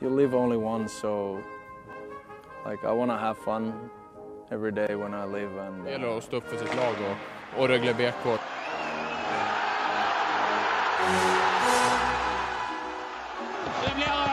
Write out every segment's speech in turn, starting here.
You live only once, so like I want to have fun every day when I live. And Det gäller uh, att stå upp för sitt lag och, och Rögle BK. Det blir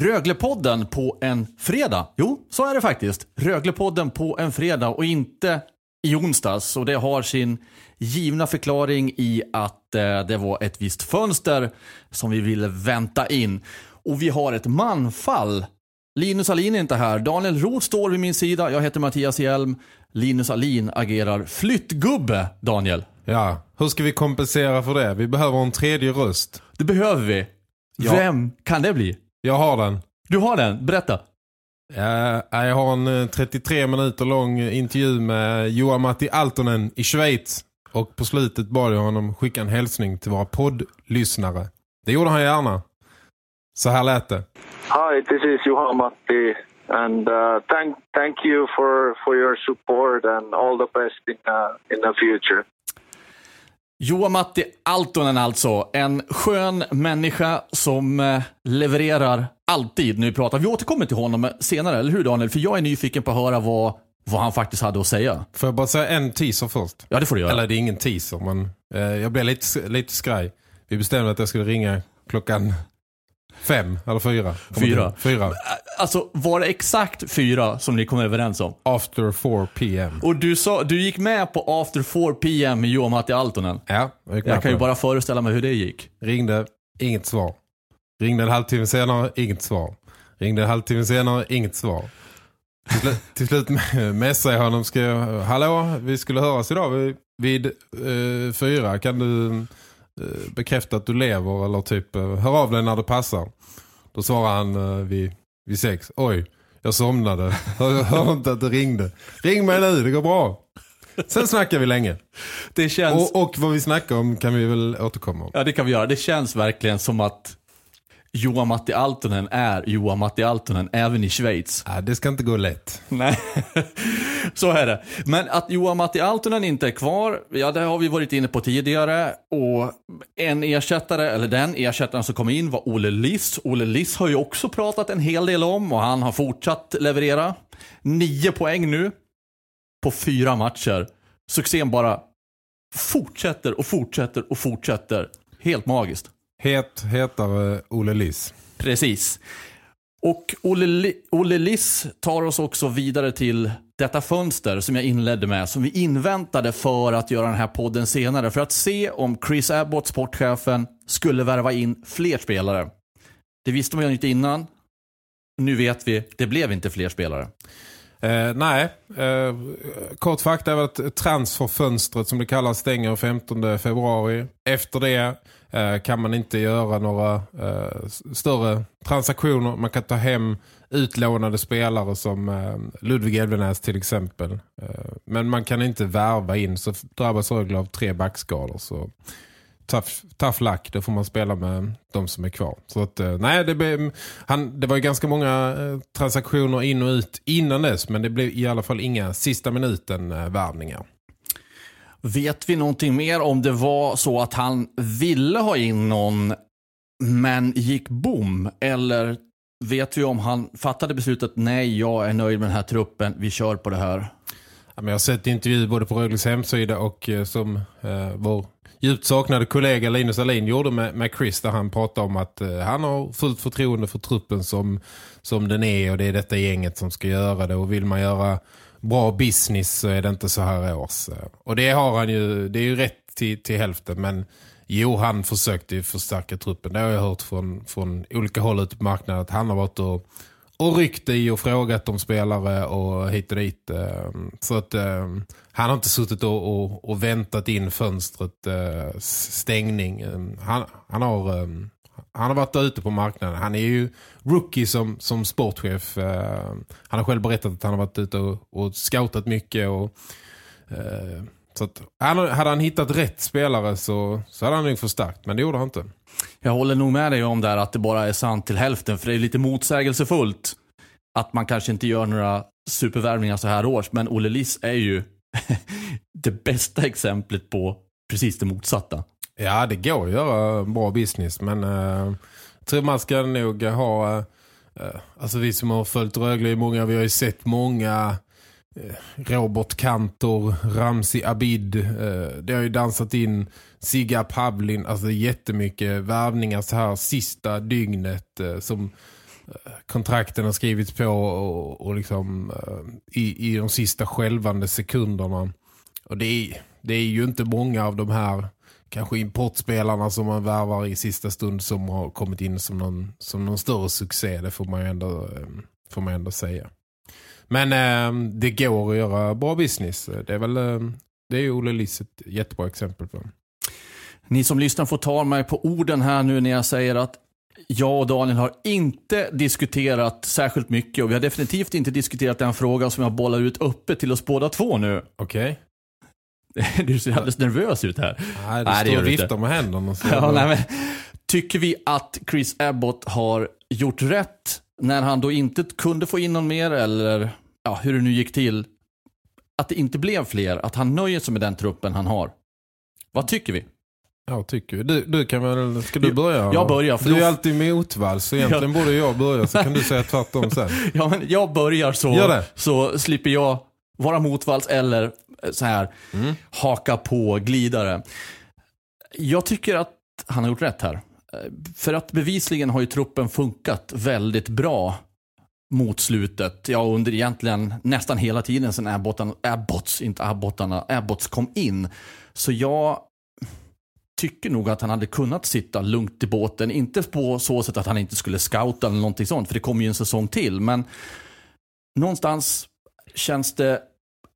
Röglepodden på en fredag. Jo, så är det faktiskt. Röglepodden på en fredag och inte i onsdags. Och det har sin givna förklaring i att eh, det var ett visst fönster som vi ville vänta in. Och vi har ett manfall. Linus Alin är inte här. Daniel Roth står vid min sida. Jag heter Mattias Hjelm. Linus Alin agerar flyttgubbe, Daniel. Ja, hur ska vi kompensera för det? Vi behöver en tredje röst. Det behöver vi. Ja. Vem kan det bli? Jag har den. Du har den, berätta. Ja, jag har en eh, 33 minuter lång intervju med Johan Matti Altonen i Schweiz. Och på slutet bad jag honom skicka en hälsning till våra poddlyssnare. Det gjorde han gärna. Så här lät det. Hi, this is Juha Matti, and uh, thank thank you for for your support and all the best in uh, in the future. Johan Matti Altonen alltså. En skön människa som eh, levererar alltid när vi pratar. Vi återkommer till honom senare, eller hur Daniel? För jag är nyfiken på att höra vad, vad han faktiskt hade att säga. Får jag bara säga en teaser först? Ja, det får du göra. Eller det är ingen teaser, men eh, jag blev lite, lite skraj. Vi bestämde att jag skulle ringa klockan fem eller fyra. Fyra. Fyra. Alltså, var det exakt fyra som ni kom överens om? After 4 p.m. Och du, sa, du gick med på After 4 PM med Johan Matti Altonen. Ja, jag, gick med Jag kan på ju det. bara föreställa mig hur det gick. Ringde, inget svar. Ringde en halvtimme senare, inget svar. Ringde en halvtimme senare, inget svar. Till till slut messade jag honom, skrev Hallå, vi skulle höras idag vid, vid eh, fyra. Kan du bekräfta att du lever eller typ eh, hör av dig när det passar? Då svarade han eh, vid, vid sex. Oj, jag somnade. Hör, hörde inte att det ringde. Ring mig nu, det går bra. Sen snackar vi länge. Det känns... Och, och vad vi snackar om kan vi väl återkomma om. Ja, det kan vi göra. Det känns verkligen som att Johan Matti Altonen är Johan Matti Altonen även i Schweiz. Ja, det ska inte gå lätt. Nej, så är det. Men att Johan Matti Altonen inte är kvar, ja det har vi varit inne på tidigare. Och en ersättare, eller den ersättaren som kom in var Olle Liss. Olle Liss har ju också pratat en hel del om och han har fortsatt leverera. Nio poäng nu på fyra matcher. Succén bara fortsätter och fortsätter och fortsätter. Helt magiskt. Het, hetare Olle Liss. Precis. Och Olle, Olle Liss tar oss också vidare till detta fönster som jag inledde med, som vi inväntade för att göra den här podden senare, för att se om Chris Abbott, sportchefen, skulle värva in fler spelare. Det visste man ju inte innan. Nu vet vi, det blev inte fler spelare. Eh, nej, eh, kort fakta är att transferfönstret som det kallas stänger 15 februari. Efter det Eh, kan man inte göra några eh, större transaktioner. Man kan ta hem utlånade spelare som eh, Ludvig Elvenäs till exempel. Eh, men man kan inte värva in så drabbas Rögle av tre backskador. Så tough, tough luck, då får man spela med de som är kvar. Så att, eh, nej, det, blev, han, det var ju ganska många eh, transaktioner in och ut innan dess, men det blev i alla fall inga sista minuten eh, värvningar. Vet vi någonting mer om det var så att han ville ha in någon men gick bom? Eller vet vi om han fattade beslutet nej, jag är nöjd med den här truppen, vi kör på det här? Jag har sett intervjuer både på Rögles hemsida och eh, som eh, vår djupt saknade kollega Linus Alin gjorde med, med Chris där han pratade om att eh, han har fullt förtroende för truppen som, som den är och det är detta gänget som ska göra det och vill man göra bra business så är det inte så här års. Och det har han ju, det är ju rätt till, till hälften men jo han försökte ju förstärka truppen. Det har jag hört från, från olika håll ute på marknaden att han har varit och, och ryckt i och frågat om spelare och hit och dit. Ehm, så att ehm, han har inte suttit och, och, och väntat in fönstret eh, stängning. Ehm, han, han har... Han har varit ute på marknaden. Han är ju rookie som, som sportchef. Uh, Han har själv berättat att han har varit ute och, och scoutat mycket. Och, uh, så att, hade han hittat rätt spelare så, så hade han nog förstärkt. Men det gjorde han inte. Jag håller nog med dig om där att det bara är sant till hälften. För det är lite motsägelsefullt att man kanske inte gör några supervärvningar så här års. Men Olle Liss är ju det bästa exemplet på precis det motsatta. Ja, det går att göra bra business. Men eh, jag tror man ska nog ha... Eh, alltså vi som har följt Rögle i många, vi har ju sett många... Eh, Robert Kantor, Ramsi Abid. eh, Det har ju dansat in Siga Pavlin. Alltså jättemycket värvningar så här sista dygnet eh, som eh, kontrakten har skrivits på och, och liksom eh, i, i de sista skälvande sekunderna. Och det är, det är ju inte många av de här kanske importspelarna som man värvar i sista stund som har kommit in som någon, som någon större succé. Det får man ju ändå, eh, får man ändå säga. Men eh, det går att göra bra business. Det är väl eh, det är ju Olle Liss ett jättebra exempel på. Ni som lyssnar får ta mig på orden här nu när jag säger att jag och Daniel har inte diskuterat särskilt mycket och vi har definitivt inte diskuterat den frågan som jag bollar ut uppe till oss båda två nu. Okej? Du ser alldeles nervös ut här. Nej, det Nej, står och du viftar med händerna. Ja, nej, men, tycker vi att Chris Abbott har gjort rätt när han då inte kunde få in någon mer eller ja, hur det nu gick till? Att det inte blev fler, att han nöjer sig med den truppen han har. Vad tycker vi? Ja, tycker vi. Du, du kan väl, ska du börja? Jag börjar, för Du är då- alltid motvalls, så egentligen borde jag börja så kan du säga tvärtom sen. Ja, men jag börjar så, så slipper jag vara motvalls eller så här haka på glidare. Jag tycker att han har gjort rätt här. För att bevisligen har ju truppen funkat väldigt bra mot slutet. Ja, under egentligen nästan hela tiden sedan Abbottan, Abbots, inte Abbottarna, Abbots kom in. Så jag tycker nog att han hade kunnat sitta lugnt i båten. Inte på så sätt att han inte skulle scouta eller någonting sånt, för det kommer ju en säsong till. Men någonstans känns det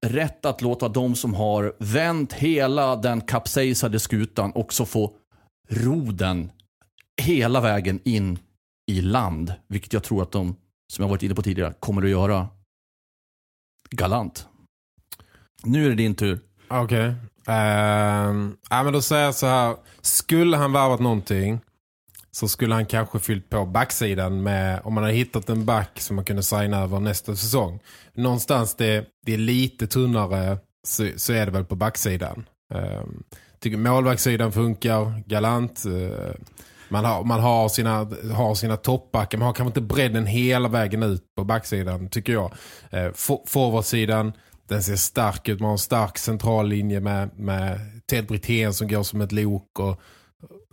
rätt att låta de som har vänt hela den kapsejsade skutan också få ro den hela vägen in i land. Vilket jag tror att de, som jag varit inne på tidigare, kommer att göra galant. Nu är det din tur. Okej. Okay. Uh, äh, men då säger jag så här. Skulle han värvat någonting så skulle han kanske fyllt på backsidan med, om man hade hittat en back som man kunde signa över nästa säsong. Någonstans det, det är lite tunnare så, så är det väl på backsidan. Um, tycker målvaktssidan funkar galant. Uh, man har, man har sina, har sina toppbackar. Man har kanske inte bredden hela vägen ut på backsidan tycker jag. Uh, Forwardsidan den ser stark ut. Man har en stark central linje med, med Ted Brithén som går som ett lok och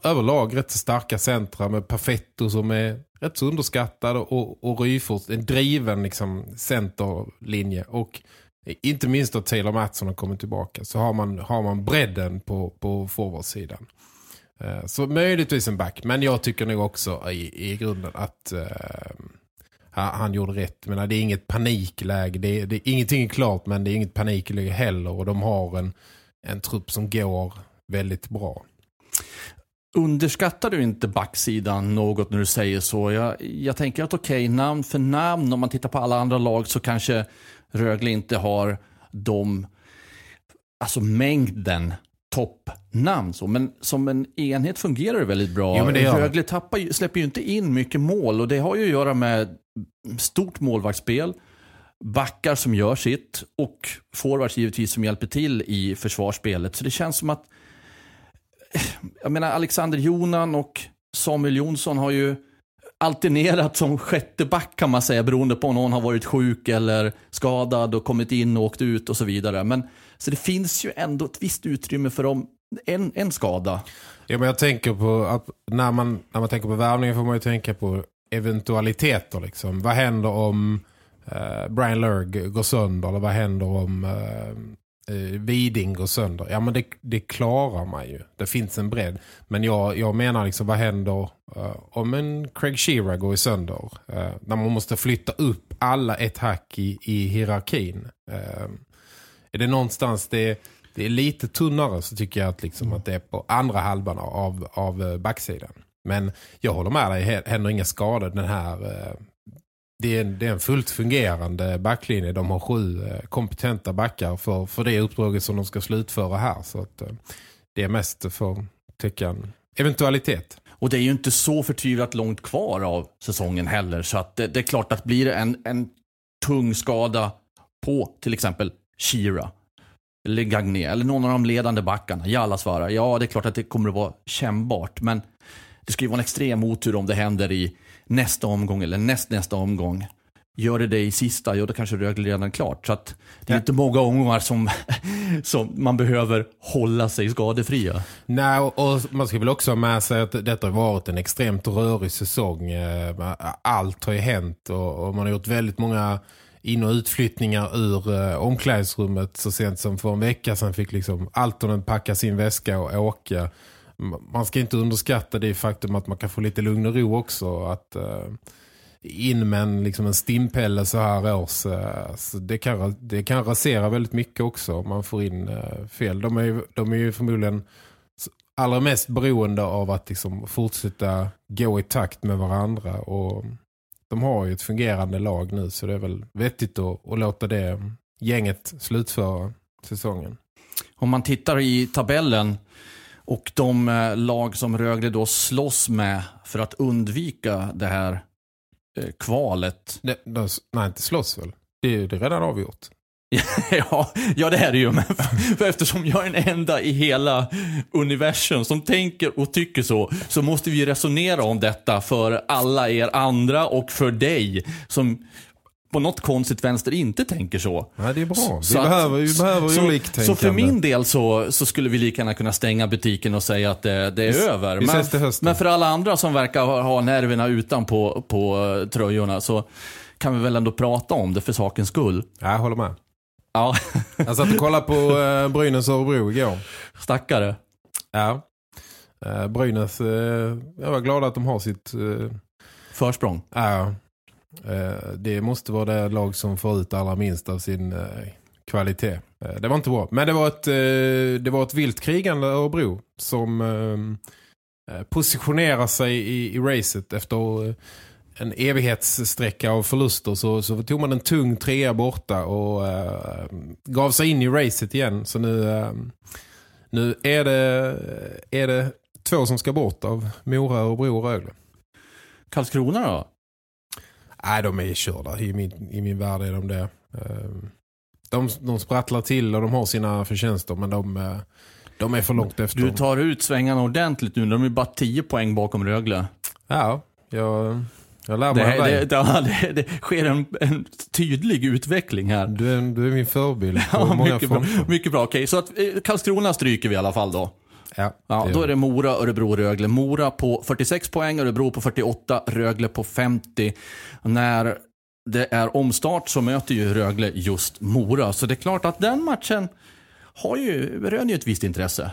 överlag rätt starka centra med Perfetto som är rätt så underskattad och, och Ryfors, en driven liksom centerlinje och inte minst att Taylor Mattsson har kommit tillbaka så har man, har man bredden på, på forwardsidan. Eh, så möjligtvis en back, men jag tycker nog också i, i grunden att uh, han, han gjorde rätt. Men det är inget panikläge, det är, det är ingenting är klart men det är inget panikläge heller och de har en, en trupp som går väldigt bra. Underskattar du inte backsidan något när du säger så? Jag, jag tänker att okej, namn för namn, om man tittar på alla andra lag så kanske Rögle inte har de, alltså mängden toppnamn. Så. Men som en enhet fungerar det väldigt bra. Jo, det. Rögle tappar, släpper ju inte in mycket mål och det har ju att göra med stort målvaktsspel, backar som gör sitt och forwards givetvis som hjälper till i försvarsspelet. Så det känns som att jag menar Alexander Jonan och Samuel Jonsson har ju alternerat som sjätte back kan man säga beroende på om någon har varit sjuk eller skadad och kommit in och åkt ut och så vidare. Men så det finns ju ändå ett visst utrymme för dem, en, en skada. Ja, men jag tänker på att när man, när man tänker på värvningen får man ju tänka på eventualiteter. Liksom. Vad händer om eh, Brian Lurg går sönder eller vad händer om eh, Eh, Viding går sönder. Ja men det, det klarar man ju. Det finns en bredd. Men jag, jag menar liksom vad händer eh, om en Craig Shearer går sönder. Eh, när man måste flytta upp alla ett hack i, i hierarkin. Eh, är det någonstans det, det är lite tunnare så tycker jag att, liksom att det är på andra halvan av, av eh, backsidan. Men jag håller med dig, det händer inga skador den här... Eh, det är, en, det är en fullt fungerande backlinje. De har sju eh, kompetenta backar för, för det uppdraget som de ska slutföra här. Så att, eh, det är mest för tycka en eventualitet. Och det är ju inte så förtvivlat långt kvar av säsongen heller. Så att det, det är klart att blir det en, en tung skada på till exempel Shira eller Gagné eller någon av de ledande backarna, Jallasvara. Ja, det är klart att det kommer att vara kännbart. Men det ska ju vara en extrem otur om det händer i nästa omgång eller näst nästa omgång. Gör det det i sista, ja då kanske Rögle redan klart. Så att det är inte många omgångar som, som man behöver hålla sig skadefria. Nej, och, man ska väl också ha med sig att detta har varit en extremt rörig säsong. Eh, Allt har ju hänt och, och man har gjort väldigt många in- och utflyttningar ur eh, omklädningsrummet så sent som för en vecka sedan fick liksom Altonen packa sin väska och åka. Man ska inte underskatta det faktum att man kan få lite lugn och ro också. Att eh, in med en, liksom en stimpelle så här års. eh, så det, kan, det kan rasera väldigt mycket också om man får in eh, fel. De är, ju- de är ju förmodligen allra mest beroende av att liksom fortsätta gå i takt med varandra och de har ju ett fungerande lag nu så det är väl vettigt att, att låta det gänget slutföra säsongen. Om man tittar i tabellen och de eh, lag som Rögle då slåss med för att undvika det här eh, kvalet. Det, de, nej, inte slåss väl? Det, är- är redan avgjort. ja, ja, det är det ju. Men för eftersom jag är den enda i hela universum som tänker och tycker så, så måste vi resonera om detta för alla er andra och för dig som på något konstigt vänster inte tänker så. Nej, det är bra. Vi Så att- behöver, vi behöver så, oliktänkande. så för min del så, så skulle vi lika gärna kunna stänga butiken och säga att det, det är Vi- över. vi Men, men för alla andra som verkar ha, ha nerverna utan på, på eh, tröjorna så kan vi väl ändå prata om det för sakens skull. Ja, jag håller med. Ja, Jag satt och kollade på uh, Brynäs Örebro igår. stackare. Ja. Uh, Brynäs, eh, jag var glad att de har sitt... eh, Försprång. Ja, eh, Eh, det måste vara det lag som får ut allra minst av sin eh, kvalitet. Eh, det var inte bra. Men det var ett, det var ett vilt krigande Örebro som positionerar sig i, i racet efter en evighetssträcka av förluster så, så tog man en tung trea borta och äh, gav sig in i racet igen. Så nu, äh, nu är, det, är det två som ska bort av Mora, Örebro och Rögle. Karlskrona då? Nej, de är körda. I min, I min värld är de det. Ehm, De, de sprattlar till och de har sina förtjänster men de, eh, de är för långt efter. Du tar ut svängarna ordentligt nu. De är bara 10 poäng bakom Rögle. Ja, jag, jag lär Det, mig det, ja, det, det sker en, en tydlig utveckling här. Du, är, du är min förebild på Ja, många mycket, bra, mycket bra. Okej, så att eh, Karlskrona stryker vi i alla fall då. Ja, Ja, det då är det Mora, Örebro, Rögle. Mora på 46 poäng, Örebro på 48, Rögle på 50. När det är omstart så möter ju Rögle just Mora. Så det är klart att den matchen har ju, röner ju ett visst intresse.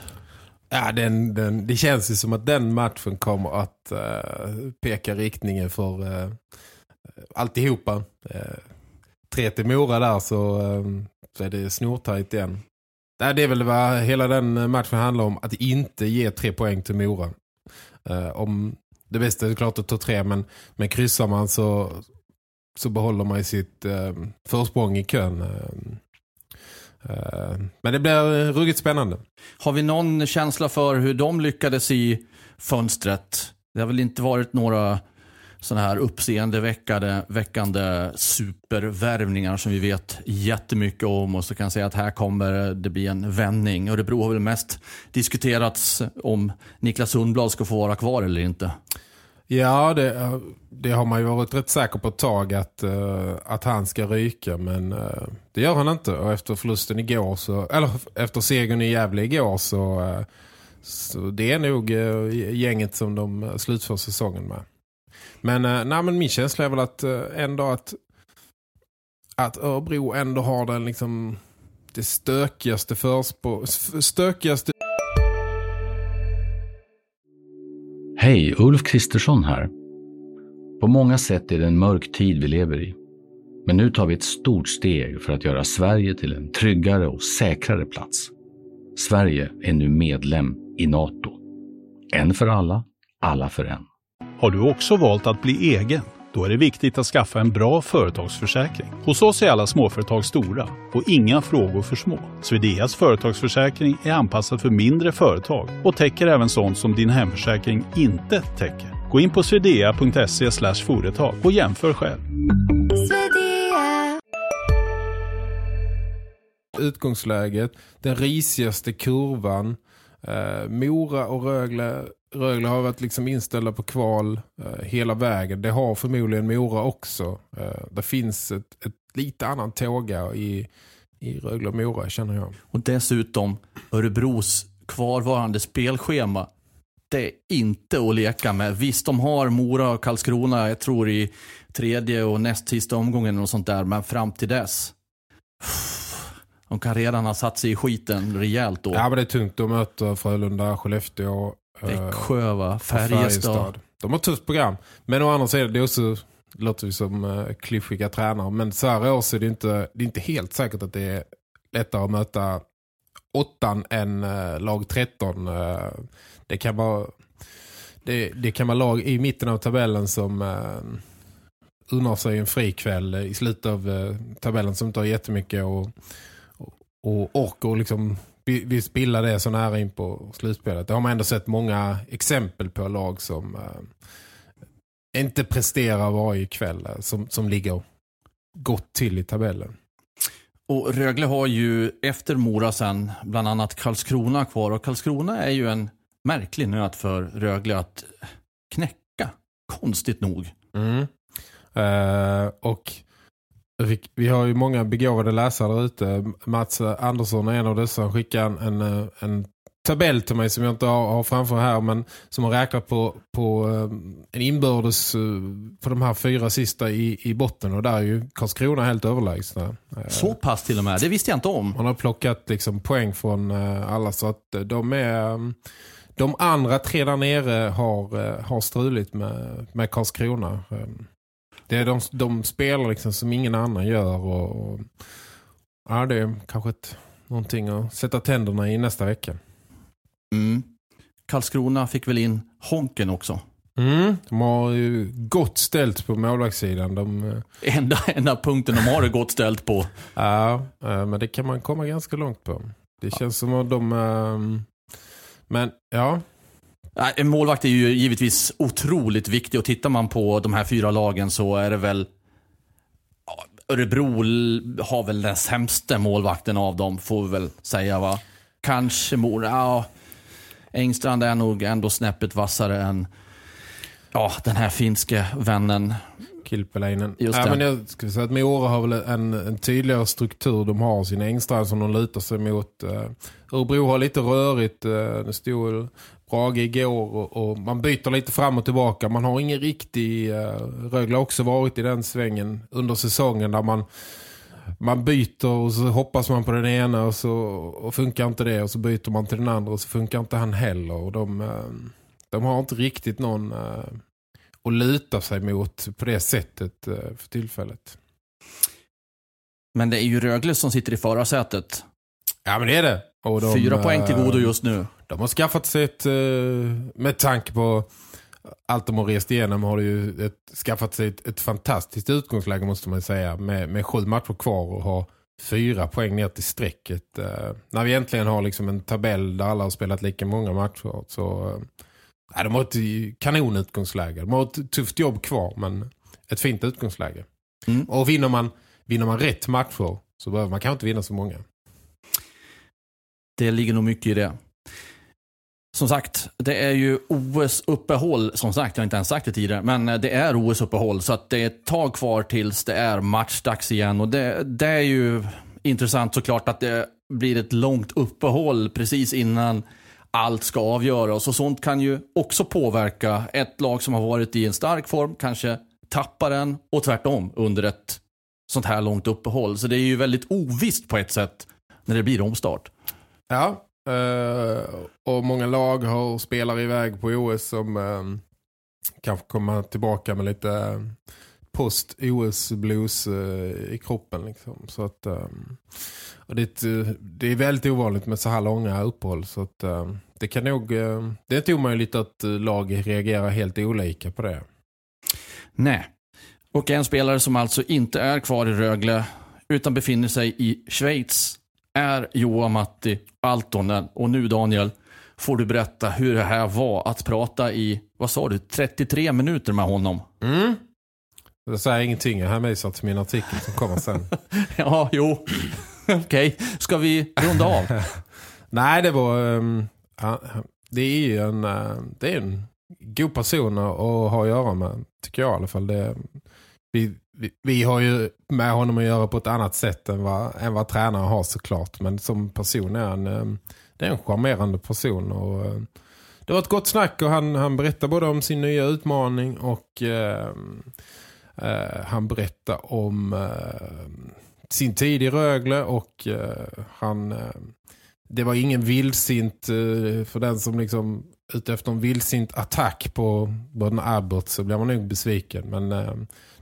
Ja, den, den, det känns ju som att den matchen kommer att eh, peka riktningen för uh, alltihopa. Uh, tre till Mora där så, eh, så är det snortajt igen. Nej, det är väl vad hela den eh, matchen handlar om. Att inte ge tre poäng till Mora. Uh, om det bästa är klart att ta tre, men, men kryssar man så, så behåller man sitt uh, försprång i kön. Uh, men det blir ruggigt spännande. Har vi någon känsla för hur de lyckades i fönstret? Det har väl inte varit några sådana här uppseendeväckande väckande supervärvningar som vi vet jättemycket om och så kan jag säga att här kommer det bli en vändning. Örebro har väl mest diskuterats om Niklas Sundblad ska få vara kvar eller inte. Ja, det, det har man ju varit rätt säker på ett tag att, eh, att han ska ryka. Men eh, det gör han inte. Och efter förlusten igår, så, eller efter segern i Gävle igår så, eh, så det är nog gänget som de slutför säsongen med. Men, eh, nej, men min känsla är väl att eh, ändå att att Örebro ändå har den liksom det stökigaste förspå... stökigaste Hej, Ulf Kristersson här. På många sätt är det en mörk tid vi lever i. Men nu tar vi ett stort steg för att göra Sverige till en tryggare och säkrare plats. Sverige är nu medlem i Nato. En för alla, alla för en. Har du också valt att bli egen? Då är det viktigt att skaffa en bra företagsförsäkring. Hos oss är alla småföretag stora och inga frågor för små. Swedeas företagsförsäkring är anpassad för mindre företag och täcker även sånt som din hemförsäkring inte täcker. Gå in på swedea.se företag och jämför själv. utgångsläget, den risigaste kurvan. Eh, Mora och Rögle, Rögle har varit liksom inställda på kval eh, hela vägen. Det har förmodligen Mora också. Eh, det finns ett, ett lite annan tåga i, i Rögle och Mora känner jag. Och dessutom Örebros kvarvarande spelschema. Det är inte att leka med. Visst, de har Mora och Karlskrona, jag tror i tredje och näst sista omgången och sånt där. Men fram till dess. De kan redan ha satt sig i skiten rejält då. Ja men det är tungt att möta Frölunda, Skellefteå, Växjö va? och Färjestad. De har ett tufft program. Men å andra sidan, det är också, det låter vi som uh, klyschiga tränare. Men så här år så är det inte, det är inte helt säkert att det är lättare att möta åttan än uh, lag 13. Uh, det kan vara det, det kan vara lag i mitten av tabellen som uh, unnar sig en fri kväll i slutet av uh, tabellen som inte har jättemycket och, och, och ork och liksom vi, vi spilla det så nära in på slutspelet. Det har man ändå sett många exempel på lag som uh, inte presterar varje kväll uh, som, som ligger gott till i tabellen. Och Rögle har ju efter Mora sen bland annat Karlskrona kvar. Och Karlskrona är ju en märklig nöt för Rögle att knäcka. Konstigt nog. Mm. Uh, och vi, har ju många begåvade läsare ute. Mats Andersson är en av dessa. Han skickar en, en, en tabell till mig som jag inte har, har framför här men som har räknat på, på en inbördes på de här fyra sista i, i botten och där är ju Karlskrona helt överlägsna. Så pass till och med, det visste jag inte om. Man har plockat liksom poäng från alla så att de är de andra tre där nere har, har struligt med, med Karlskrona. Det är de, de spelar liksom som ingen annan gör och, och ja, det är kanske ett, någonting att sätta tänderna i nästa vecka. Mm. Karlskrona fick väl in Honken också. Mm. De har ju gott ställt på målvaktssidan. De... Enda, enda punkten de har det gott ställt på. Ja, men det kan man komma ganska långt på. Det känns som att de... Men ja, en målvakt är ju givetvis otroligt viktig och tittar man på de här fyra lagen så är det väl Örebro har väl den sämsta målvakten av dem får vi väl säga va. Kanske Mora, ja. Engstrand är nog ändå snäppet vassare än ja, den här finske vännen. Kilpeläinen. Just ja, men jag skulle säga att Mora har väl en, en tydligare struktur. De har sin Engstrand som de lutar sig mot. Uh, Örebro har lite rörigt. Det stod Brage igår och, och, man byter lite fram och tillbaka. Man har ingen riktig... Uh, Rögle har också varit i den svängen under säsongen där man man byter och så hoppas man på den ena och så och funkar inte det och så byter man till den andra och så funkar inte han heller. Och de, uh, de har inte riktigt någon uh, att luta sig mot på det sättet uh, för tillfället. Men det är ju Rögle som sitter i förarsätet. Ja, men det är det. De, Fyra poäng till godo just nu. De har skaffat sig ett, med tanke på allt de har rest igenom har ju ett, skaffat sig ett, ett, fantastiskt utgångsläge måste man säga. Med, med sju matcher kvar och ha fyra poäng ner till strecket. Uh, när vi egentligen har liksom en tabell där alla har spelat lika många matcher så... Uh, de har ett kanonutgångsläge. De har ett tufft jobb kvar men ett fint utgångsläge. Mm. Och vinner man, vinner man rätt matcher så behöver man kanske inte vinna så många. Det ligger nog mycket i det. Som sagt, det är ju OS-uppehåll. Som sagt, jag har inte ens sagt det tidigare. Men eh, det är OS-uppehåll. Så att det är ett tag kvar tills det är matchdags igen. Och det, det är ju intressant såklart att det blir ett långt uppehåll precis innan allt ska avgöras. Och sånt kan ju också påverka ett lag som har varit i en stark form. Kanske tappar den och tvärtom under ett sånt här långt uppehåll. Så det är ju väldigt ovisst på ett sätt när det blir omstart. Ja, Eh, och många lag har spelar iväg på OS som eh, kanske kommer tillbaka med lite eh, post-OS-blues i kroppen. Liksom. Så att, och det, är ett, det är väldigt ovanligt med så här långa uppehåll. Så att, det kan nog, det är inte omöjligt att lag reagerar helt olika på det. Nej. Och en spelare som alltså inte är kvar i Rögle utan befinner sig i Schweiz är Joa Matti Altonen. Och nu Daniel får du berätta hur det här var att prata i, vad sa du, 33 minuter med honom. Mm. Det säger ingenting, jag hänvisar till min artikel som kommer sen. ja, jo. Okej, okay. ska vi runda av? Nej, det var... Um, det är ju en, uh, det är en god person att ha att göra med, tycker jag i alla fall. Det, vi, vi, vi, har ju med honom att göra på ett annat sätt än vad, än vad tränare har såklart. Men som person är han, eh, det är en charmerande person och... Eh, det var ett gott snack och han, han berättade både om sin nya utmaning och eh, eh, han berättade om eh, sin tid i Rögle och eh, han det var ingen vildsint för den som liksom ute efter en vildsint attack på Bröderna Abbott så blir man nog besviken. Men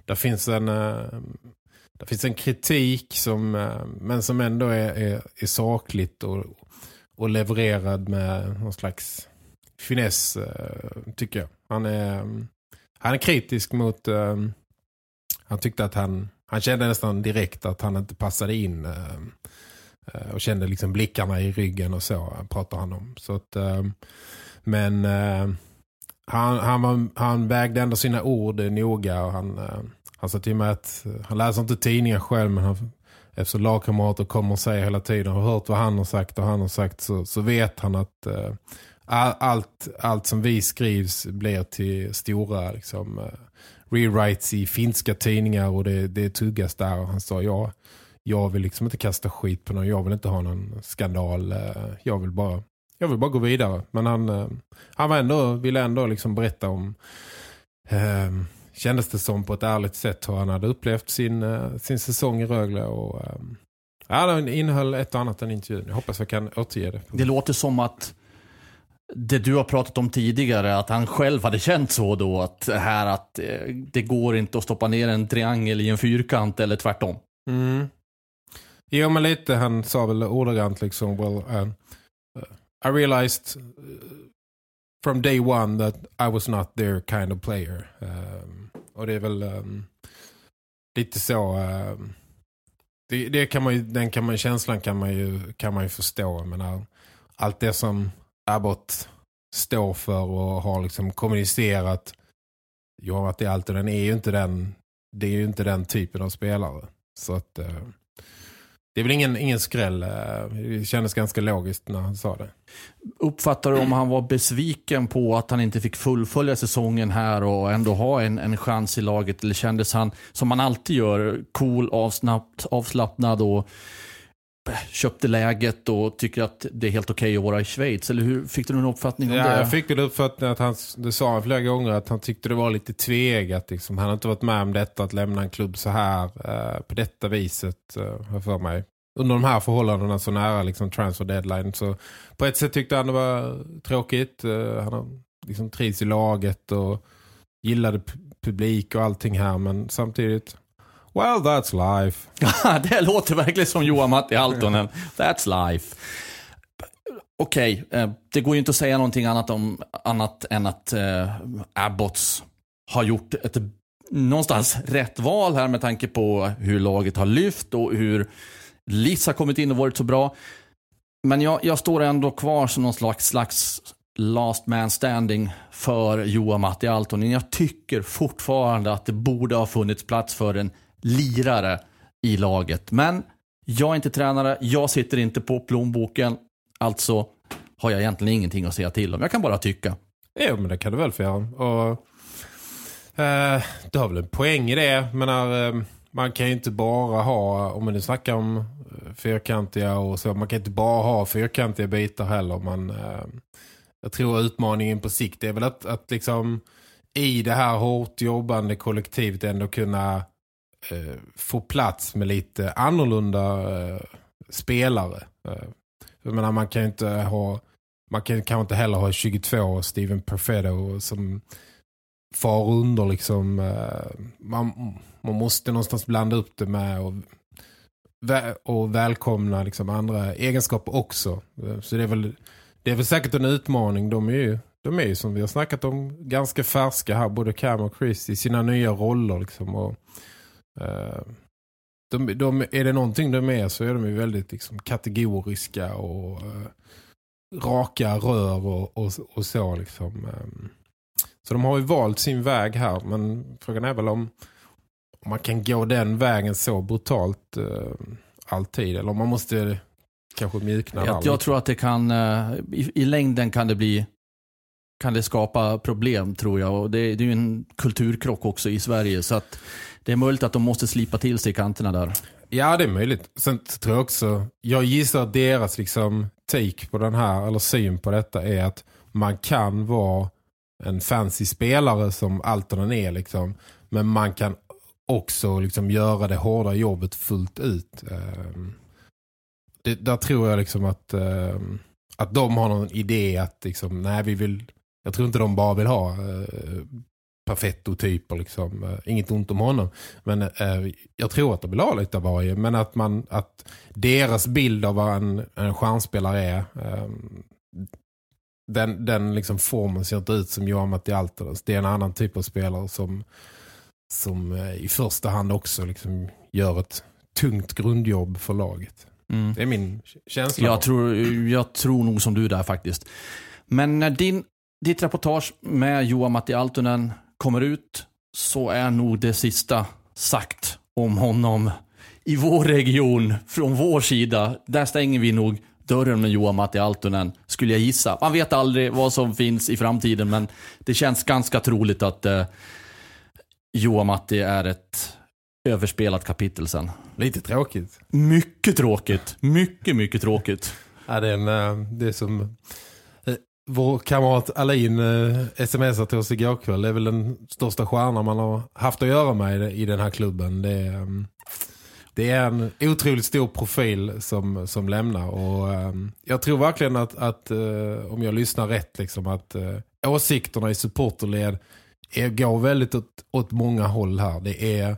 där finns en eh, där finns en kritik som eh, men som ändå är, är, är sakligt och, och levererad med någon slags finess eh, tycker jag. Han är, han är kritisk mot han tyckte att han han kände nästan direkt att han inte passade in och kände liksom blickarna i ryggen och så pratar han om. Så att men han, han, han vägde ändå sina ord noga och han, han sa till mig att eh, han läser inte tidningar själv men han, eftersom lagkamrater kommer och säger hela tiden och har hört vad han har sagt? Och han har sagt så, så vet han att eh, allt, allt som vi skrivs blir till stora liksom, eh, rewrites i finska tidningar och det, det tuggas där. Och han sa ja, jag vill liksom inte kasta skit på någon, jag vill inte ha någon skandal, eh, jag vill bara jag vill bara gå vidare. Men han, eh, han var ändå, ville ändå liksom berätta om eh, kändes det som på ett ärligt sätt hur han hade upplevt sin, eh, sin säsong i Rögle och eh, ja, den innehöll ett och annat än intervjun. Jag hoppas jag kan återge det. Det låter som att det du har pratat om tidigare, att han själv hade känt så då, att här att eh, det går inte att stoppa ner en triangel i en fyrkant eller tvärtom. Mm. Jo, men lite, han sa väl ordagrant liksom, well, uh, I realized uh, from day one that I was not their kind of player. Um, och det är väl um, lite så... Uh, det, det, kan man ju, den kan man, känslan kan man ju, kan man ju förstå. Men allt det som Abbott står för och har liksom kommunicerat Johan att det alltid den är ju inte den det är ju inte den typen av spelare. Så att uh, det är väl ingen, ingen skräll. Eh, det kändes ganska logiskt när han sa det. Uppfattar du om han var besviken på att han inte fick fullfölja säsongen här och ändå ha en, en chans i laget? Eller kändes han, som man alltid gör, cool, avsnabbt, avslappnad och köpte läget och tycker att det är helt okej okay att vara i Schweiz? Eller hur fick du någon uppfattning om ja, det? Jag fick den uppfattningen att han, det sa han flera gånger, att han tyckte det var lite tvegat. Liksom. Han har inte varit med om detta, att lämna en klubb så här, eh, på detta viset, eh, för mig. Under de här förhållandena så nära liksom, transfer deadline. Så på ett sätt tyckte han det var tråkigt. Eh, han liksom trivs i laget och gillade publik och allting här, men samtidigt Well, that's life. det låter verkligen som Johan Matti Haltonen. That's life. Okej, okay, det går ju inte att säga någonting annat, om, annat än att eh, Abbots har gjort ett någonstans rätt val här med tanke på hur laget har lyft och hur Liss har kommit in och varit så bra. Men jag, jag står ändå kvar som någon slags, slags last man standing för Johan Matti Altonen. Jag tycker fortfarande att det borde ha funnits plats för en lirare i laget. Men jag är inte tränare, jag sitter inte på plånboken. Alltså har jag egentligen ingenting att säga till om. Jag kan bara tycka. Jo, men det kan du väl få göra. Och, eh, du har väl en poäng i det. Men när, eh, man kan ju inte bara ha, om man nu snackar om eh, fyrkantiga och så, man kan inte bara ha fyrkantiga bitar heller. Man, eh, jag tror utmaningen på sikt är väl att, att liksom i det här hårt jobbande kollektivet ändå kunna Eh, få plats med lite annorlunda eh, spelare. Eh, jag menar, man kan ju inte ha man kan kanske inte heller ha 22 Steven Perfetto som far under liksom eh, man, man måste någonstans blanda upp det med och, och välkomna liksom andra egenskaper också. Eh, så det är väl det är väl säkert en utmaning. De är ju, de är ju som vi har snackat om ganska färska här, både Cam och Chris i sina nya roller liksom och de, de, är det någonting de är så är de ju väldigt liksom, kategoriska och uh, raka rör och, och, och så liksom. Um, så de har ju valt sin väg här men frågan är väl om, om man kan gå den vägen så brutalt uh, alltid eller om man måste kanske mjukna jag, jag tror att det kan, i, i längden kan det bli kan det skapa problem tror jag. Och det, det är ju en kulturkrock också i Sverige. Så att det är möjligt att de måste slipa till sig kanterna där. Ja, det är möjligt. Sen tror jag också, jag gissar att deras liksom take på den här, eller syn på detta är att man kan vara en fancy spelare som Altonen är liksom. Men man kan också liksom göra det hårda jobbet fullt ut. Ehm, det, där tror jag liksom att, ehm, att de har någon idé att liksom, nej vi vill jag tror inte de bara vill ha eh, perfetto-typer. Liksom. Eh, inget ont om honom. Men eh, jag tror att de vill ha lite av varje. Men att, man, att deras bild av vad en, en stjärnspelare är... Eh, den, den liksom formen ser inte ut som Johan Matti Alternes. Det är en annan typ av spelare som, som eh, i första hand också liksom gör ett tungt grundjobb för laget. Mm. Det är min känsla. Jag tror, jag tror nog som du där faktiskt. Men när din ditt reportage med Joa Matti Altonen kommer ut så är nog det sista sagt om honom i vår region, från vår sida. Där stänger vi nog dörren med Joa Matti Altonen, skulle jag gissa. Man vet aldrig vad som finns i framtiden, men det känns ganska troligt att eh, Joa Matti är ett överspelat kapitel sen. Lite tråkigt. Mycket tråkigt. Mycket, mycket tråkigt. Ja, det, är en, eh, det är som vår kamrat Alin eh, smsade till oss igår kväll. Det är väl den största stjärnan man har haft att göra med i den här klubben. Det är, ehm, det är en otroligt stor profil som, som lämnar. Och ehm, jag tror verkligen att, att eh, om jag lyssnar rätt, liksom, att eh, åsikterna i supporterled är, går väldigt åt, åt många håll här. Det är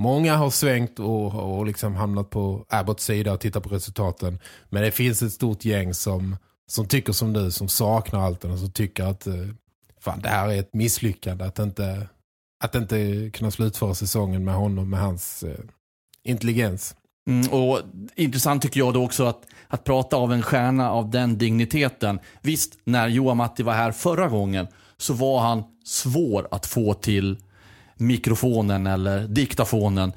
Många har svängt och, och liksom hamnat på Abbots sida och tittat på resultaten. Men det finns ett stort gäng som som tycker som du, som saknar allt och som tycker att eh, fan, det här är ett misslyckande att inte, att inte kunna slutföra säsongen med honom, med hans eh, intelligens. Mm, och Intressant tycker jag då också att, att prata av en stjärna av den digniteten. Visst, när Johan Matti var här förra gången så var han svår att få till mikrofonen eller diktafonen.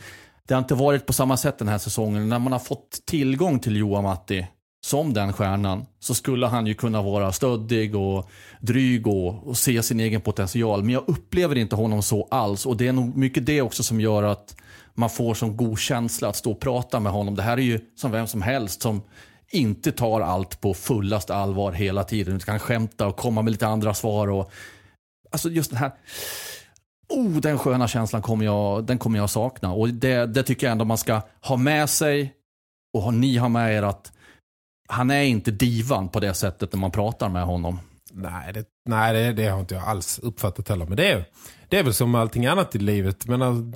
Det har inte varit på samma sätt den här säsongen. När man har fått tillgång till Johan Matti som den stjärnan så skulle han ju kunna vara stöddig och dryg och, och, se sin egen potential. Men jag upplever inte honom så alls och det är nog mycket det också som gör att man får som god känsla att stå och prata med honom. Det här är ju som vem som helst som inte tar allt på fullast allvar hela tiden. Utan kan skämta och komma med lite andra svar. Och, alltså just den här oh, den sköna känslan kommer jag, den kommer jag sakna. Och det, det tycker jag ändå man ska ha med sig och ni har med er att han är inte divan på det sättet när man pratar med honom. Nej, det, nej det, det har inte jag alls uppfattat heller. Men det är, det är väl som allting annat i livet. Men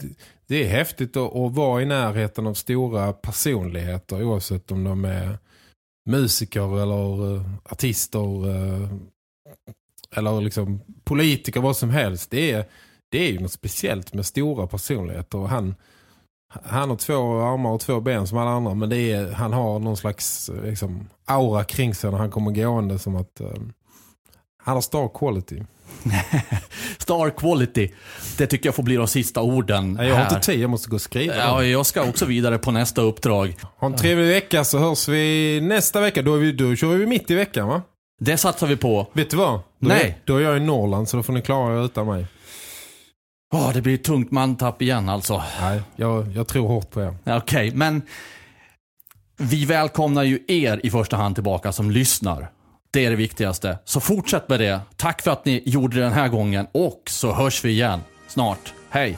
det är häftigt att, att vara i närheten av stora personligheter oavsett om de är musiker eller eh, artister eh, eller liksom politiker, vad som helst. Det är, det är ju något speciellt med stora personligheter och han han har två armar och två ben som alla andra. Men det är, han har någon slags liksom, aura kring sig när han kommer gående som att um, han har star quality. star quality. Det tycker jag får bli de sista orden Jag har inte tid, jag måste gå och skriva. Ja, jag ska också vidare på nästa uppdrag. Ha en trevlig vecka så hörs vi nästa vecka. Då, är vi, då kör vi mitt i veckan va? Det satsar vi på. Vet du vad? Då Nej. Är, då är jag i Norrland så då får ni klara er utan mig. Oh, det blir ett tungt mantapp igen alltså. Nej, jag, jag tror hårt på er. Okej, okay, men vi välkomnar ju er i första hand tillbaka som lyssnar. Det är det viktigaste. Så fortsätt med det. Tack för att ni gjorde det den här gången och så hörs vi igen snart. Hej!